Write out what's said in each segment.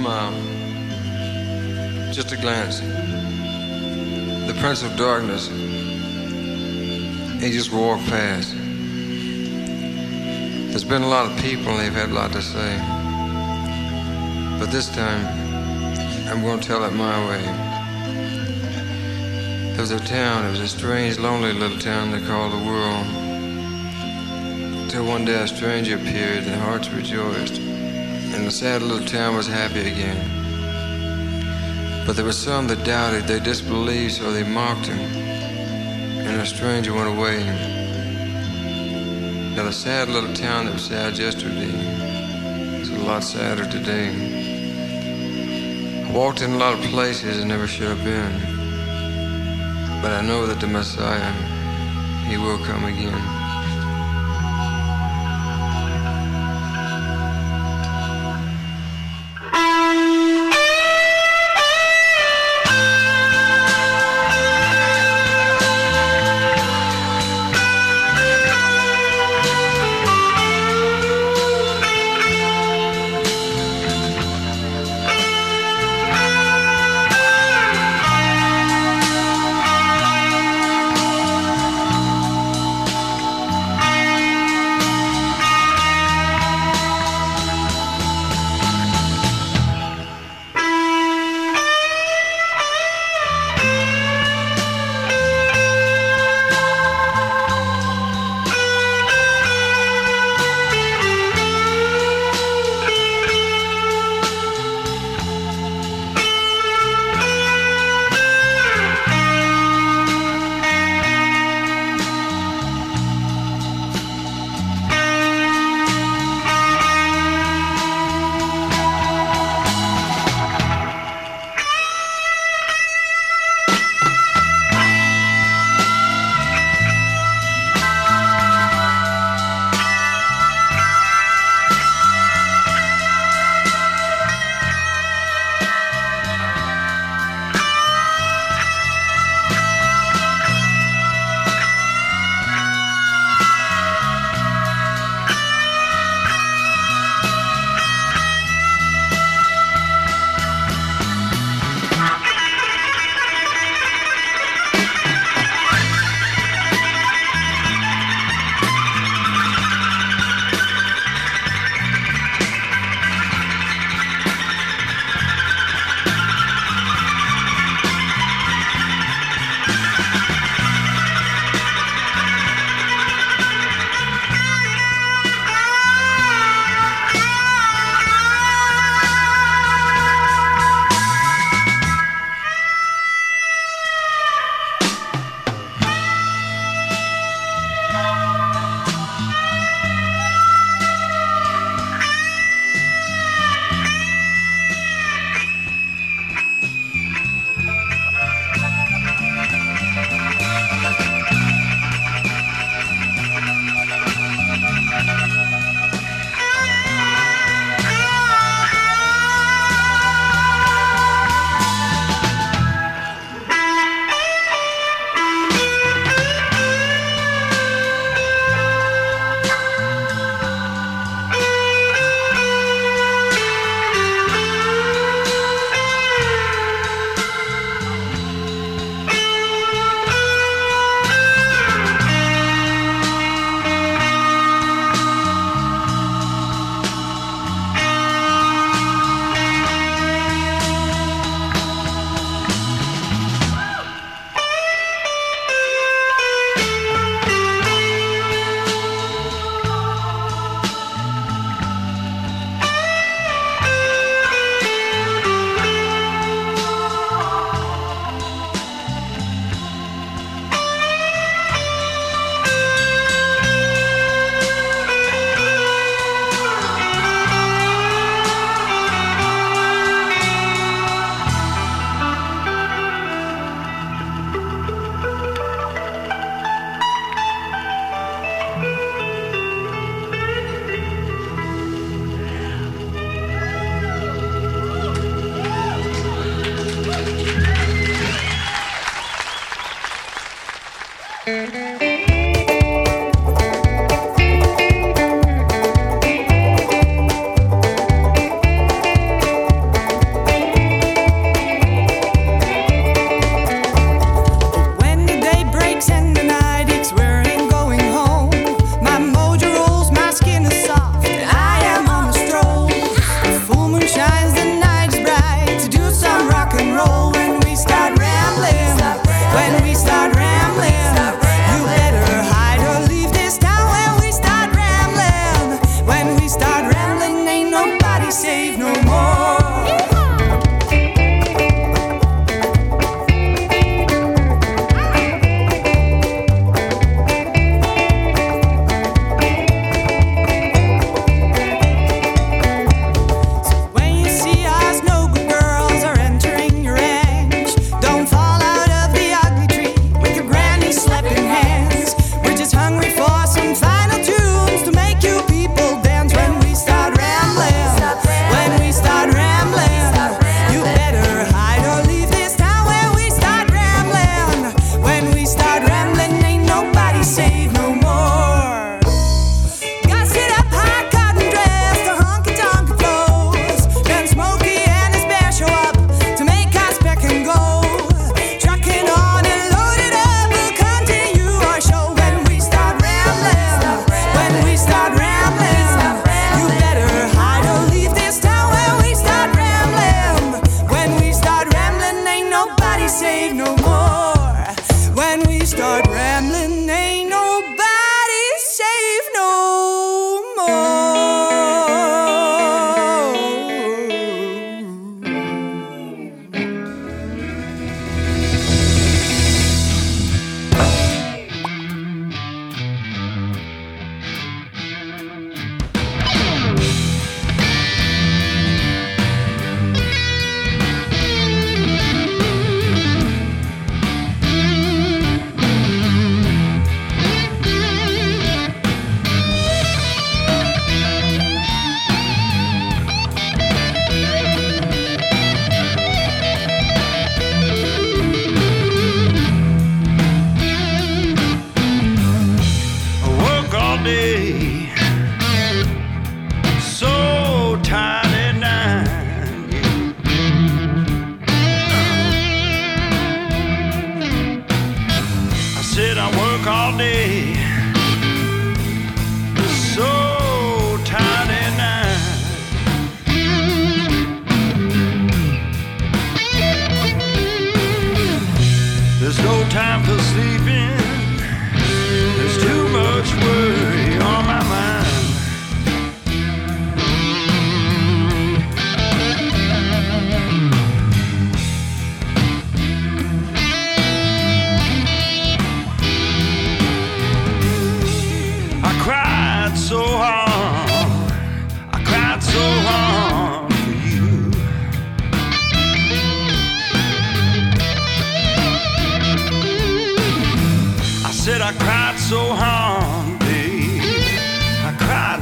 Smile, just a glance. The Prince of Darkness, he just walked past. There's been a lot of people and they've had a lot to say. But this time, I'm going to tell it my way. There was a town, it was a strange, lonely little town they called the world. Till one day a stranger appeared and hearts rejoiced, and the sad little town was happy again. But there were some that doubted, they disbelieved, so they mocked him, and a stranger went away. Now the sad little town that was sad yesterday is a lot sadder today. I walked in a lot of places I never should have been. But I know that the Messiah, he will come again.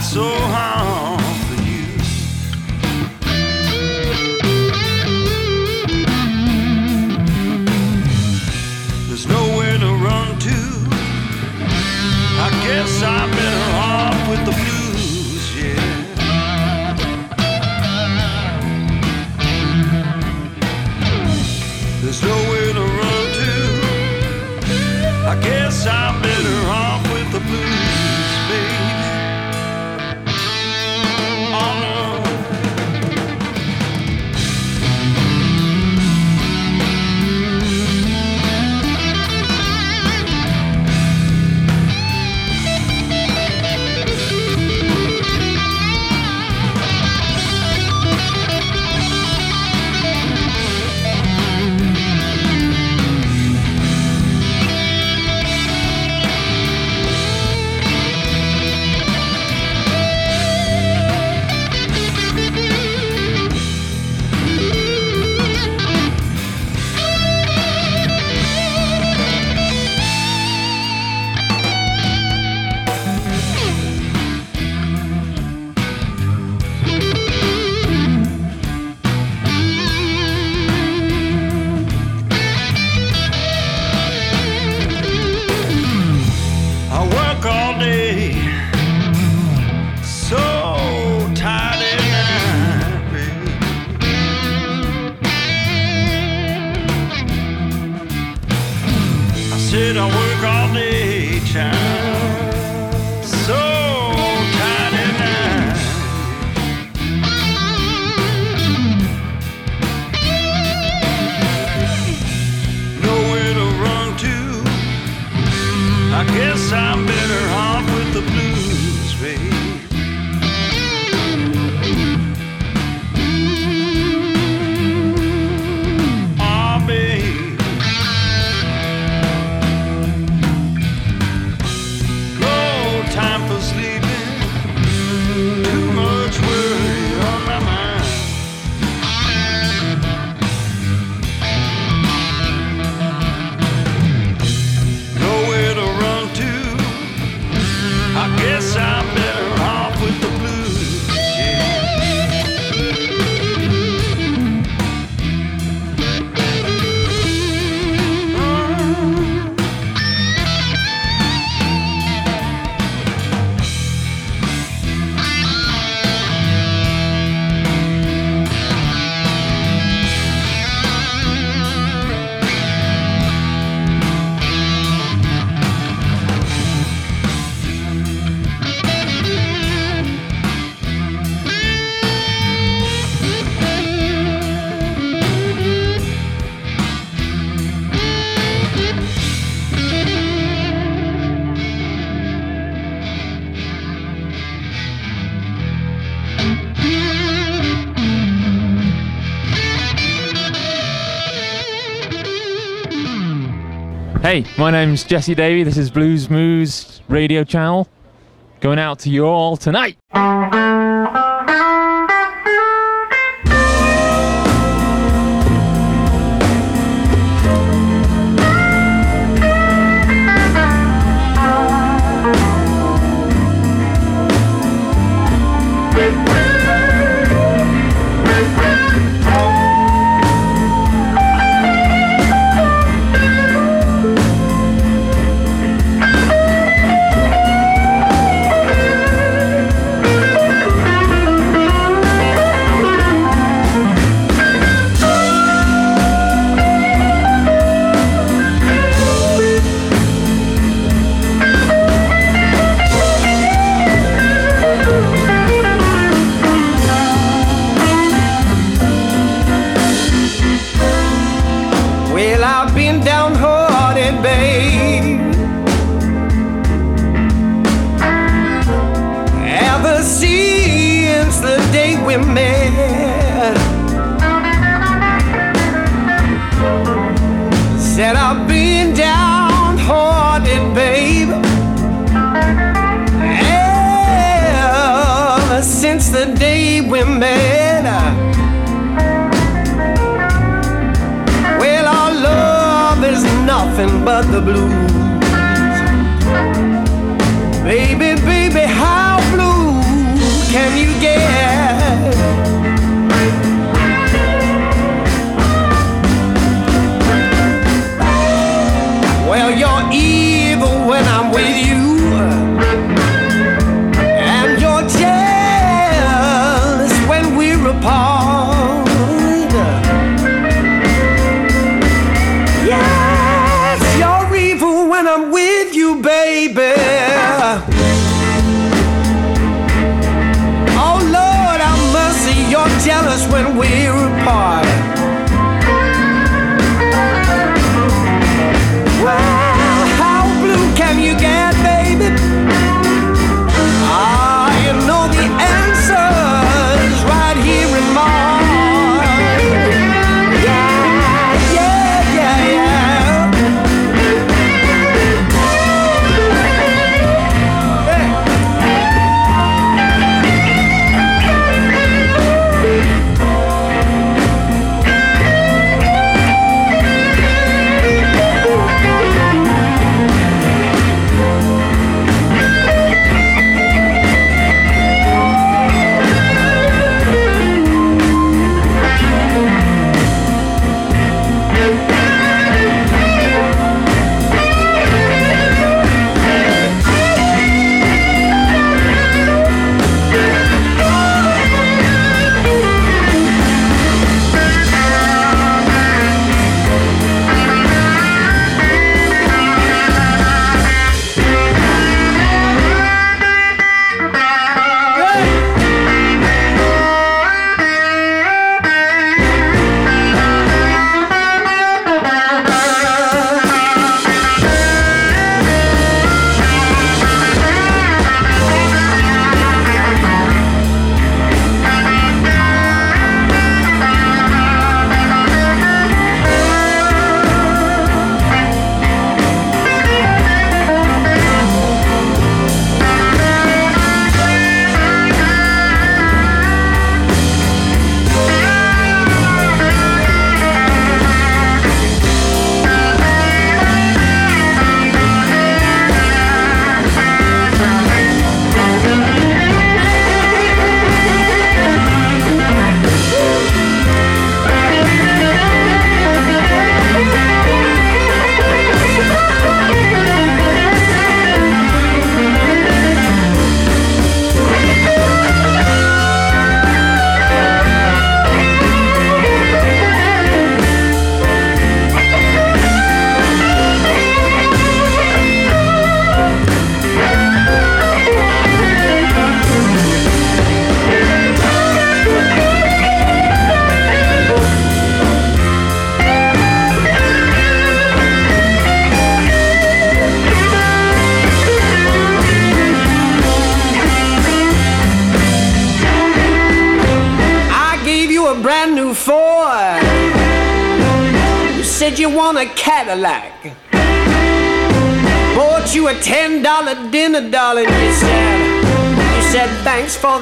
so hard for you. There's nowhere to run to. I guess I've been off with the blues, yeah. There's nowhere to run to. I guess I've been. Hey, my name's Jesse Davey. This is Blues Moose Radio Channel. Going out to you all tonight. jealous when we're apart.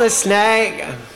The snack.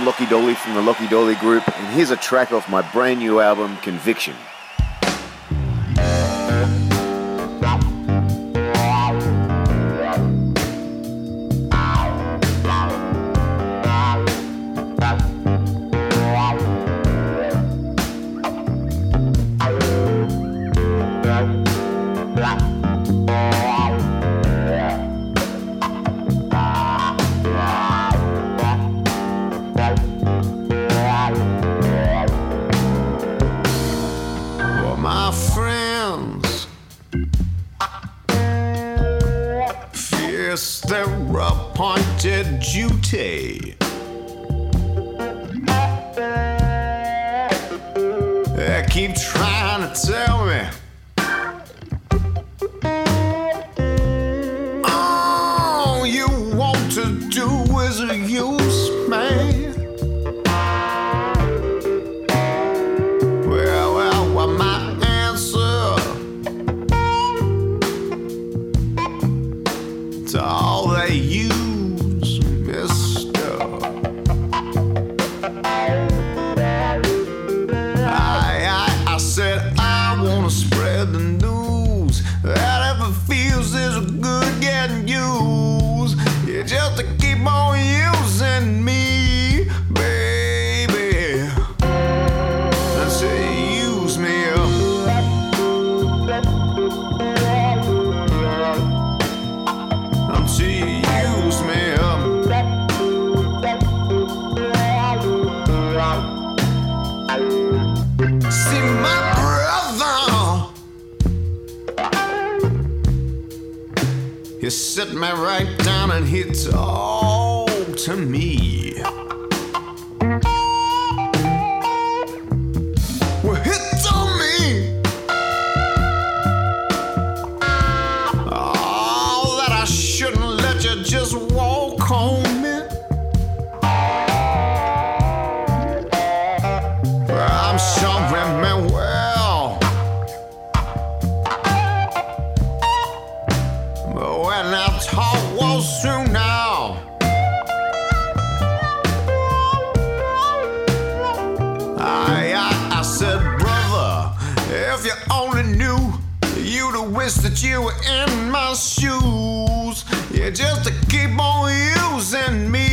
I'm Lucky Dolly from the Lucky Dolly Group, and here's a track off my brand new album, Conviction. This their appointed duty. They keep trying to tell me me right down and it's all to me. wish that you were in my shoes. Yeah, just to keep on using me.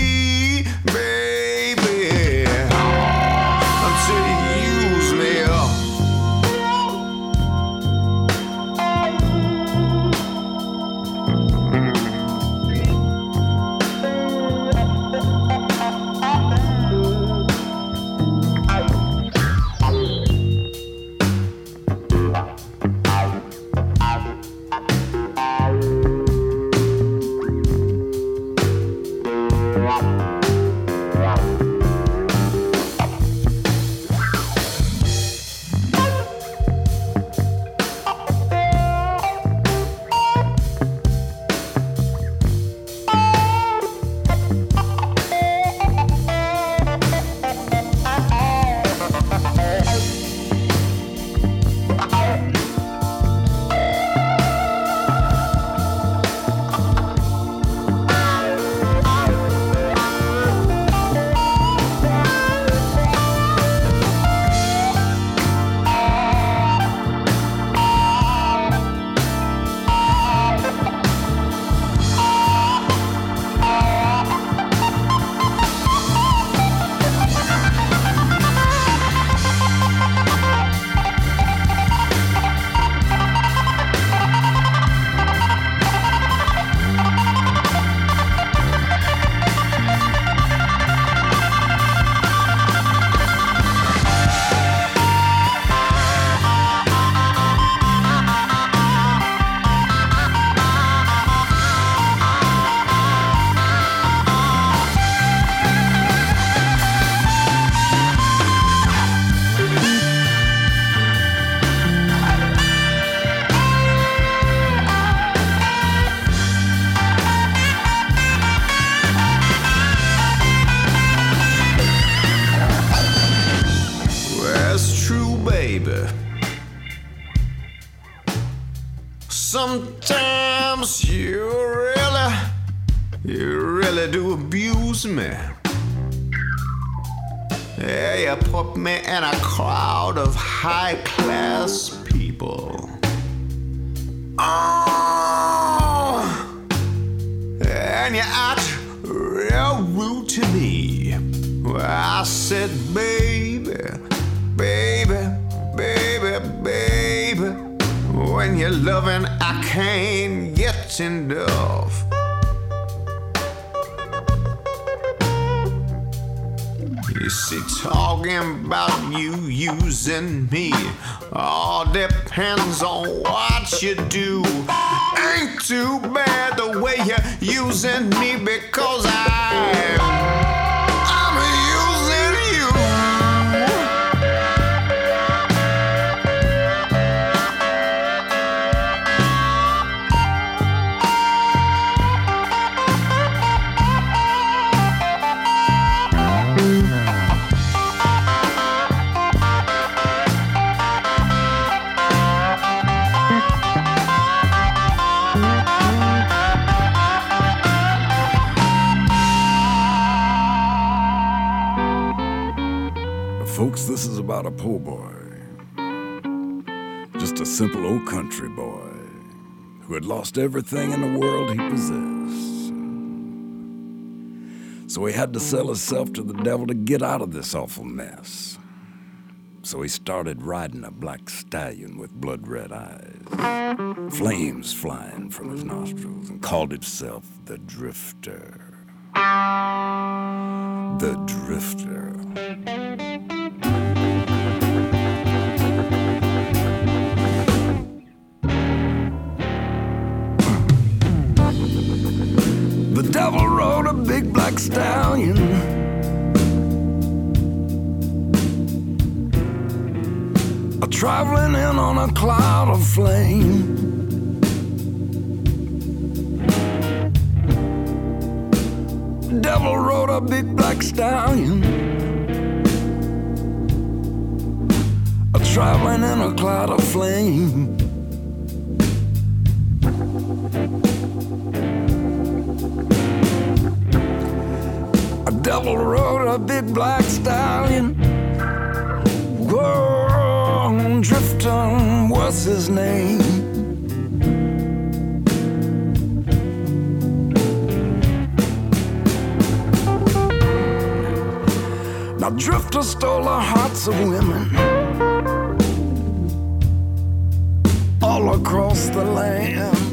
Depends on what you do. Ain't too bad the way you're using me because I. Folks, this is about a poor boy. Just a simple old country boy who had lost everything in the world he possessed. So he had to sell himself to the devil to get out of this awful mess. So he started riding a black stallion with blood red eyes, flames flying from his nostrils, and called himself the Drifter. The Drifter. Devil rode a big black stallion. A traveling in on a cloud of flame. Devil rode a big black stallion. Traveling in a cloud of flame. Devil rode a big black stallion. Whoa, Drifter was his name. Now Drifter stole the hearts of women all across the land.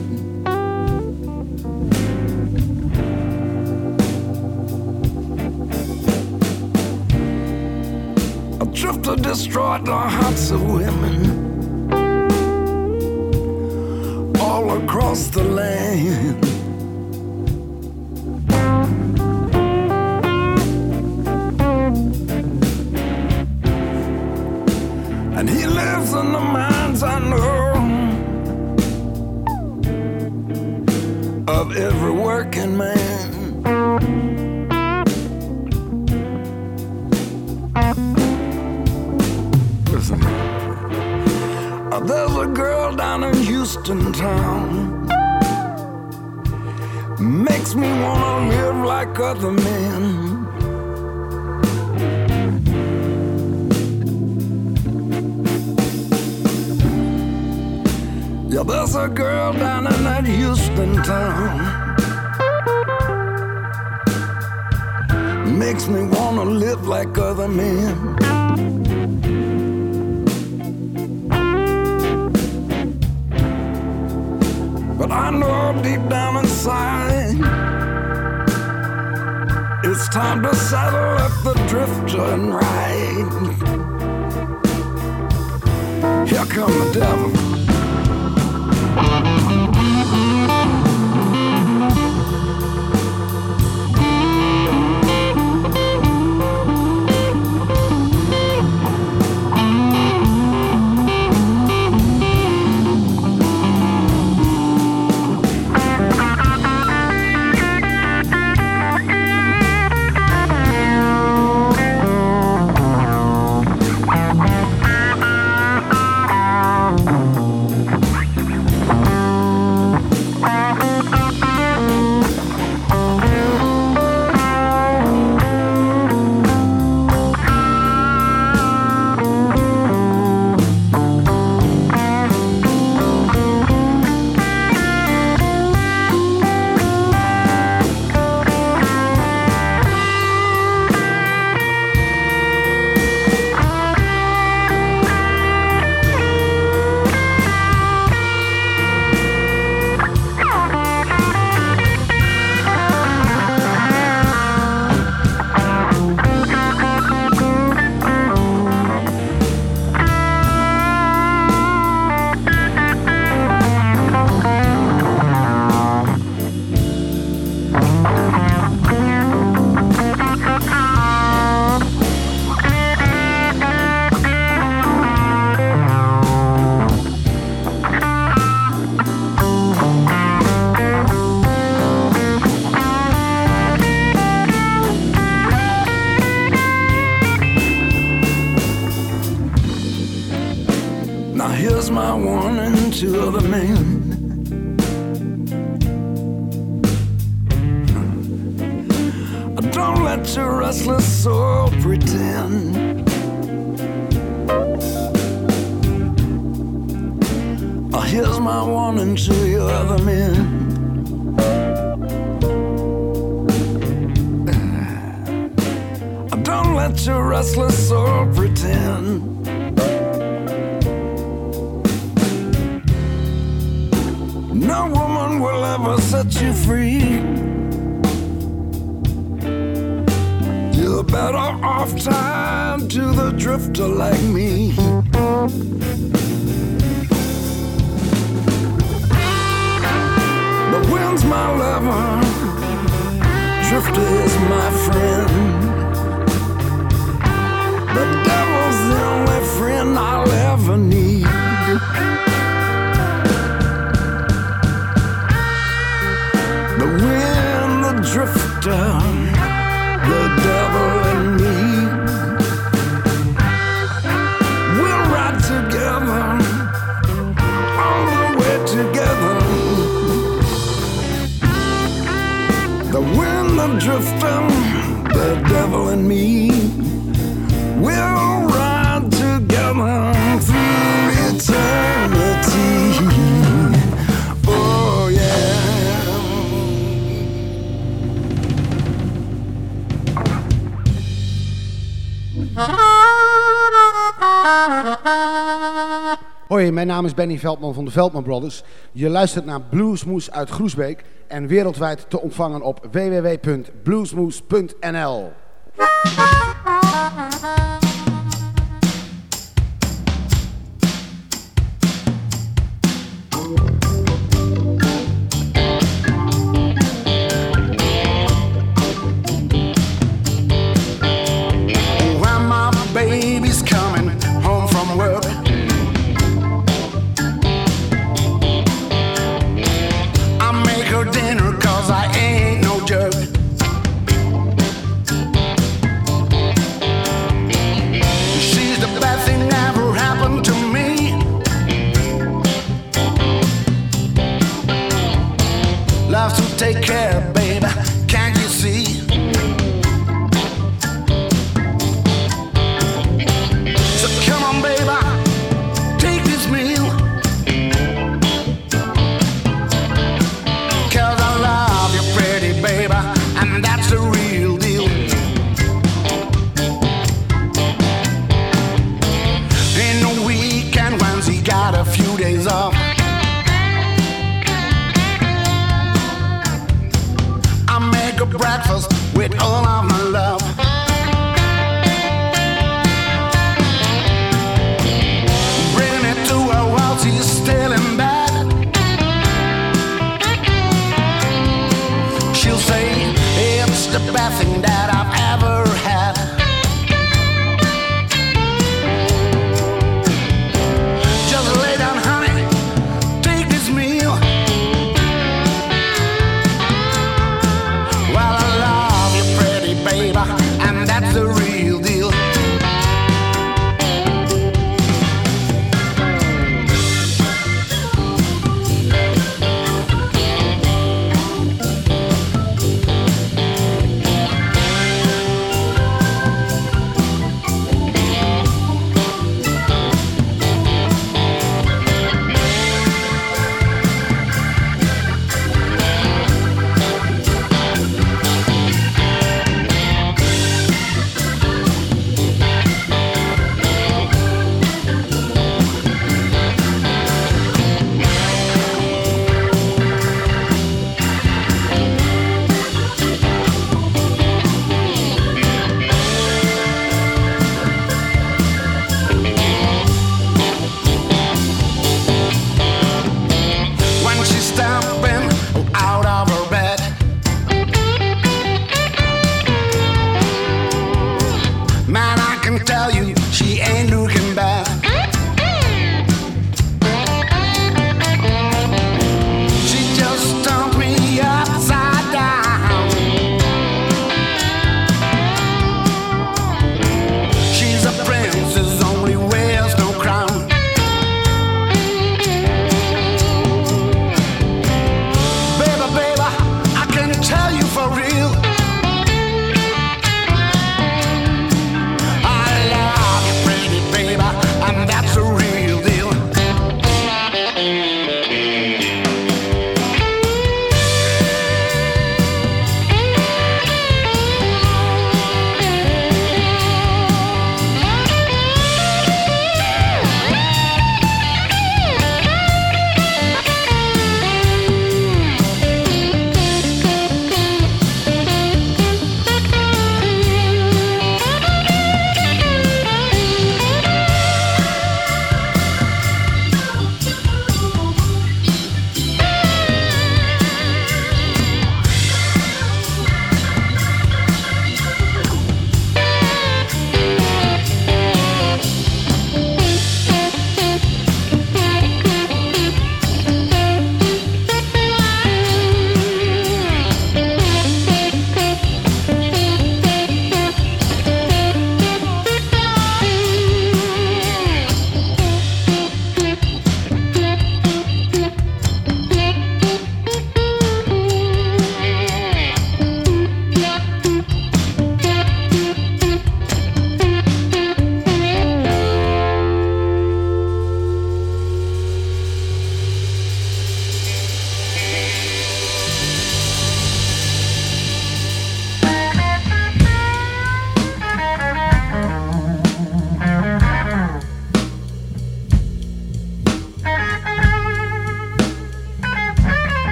A drifter destroyed the hearts of women all across the land. And he lives in the minds I know of every working man. Houston town. Makes me wanna live like other men. Yeah, there's a girl down in that Houston town. Makes me wanna live like other men. But I know deep down inside, it's time to saddle up the drifter and ride. Here come the devil. You're better off tied to the drifter like me. The wind's my lover, drifter is my friend. The devil's the only friend I'll ever need. Drifter, the devil and me. We'll ride together, all the way together. The wind, the drifter, the devil and me. Hoi, mijn naam is Benny Veldman van de Veldman Brothers. Je luistert naar Bluesmoes uit Groesbeek en wereldwijd te ontvangen op www.bluesmoes.nl. take care, baby,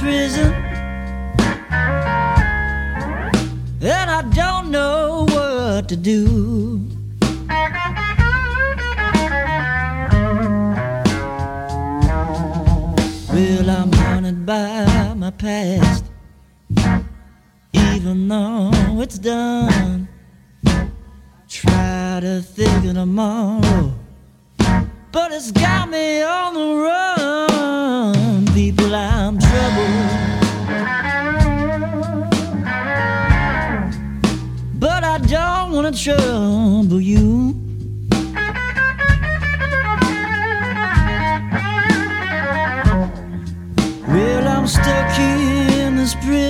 prison. And I don't know what to do. Well, I'm haunted by my past, even though it's done. Try to think of tomorrow, but it's got me on the run. Wanna trouble you. Well, I'm stuck in this prison.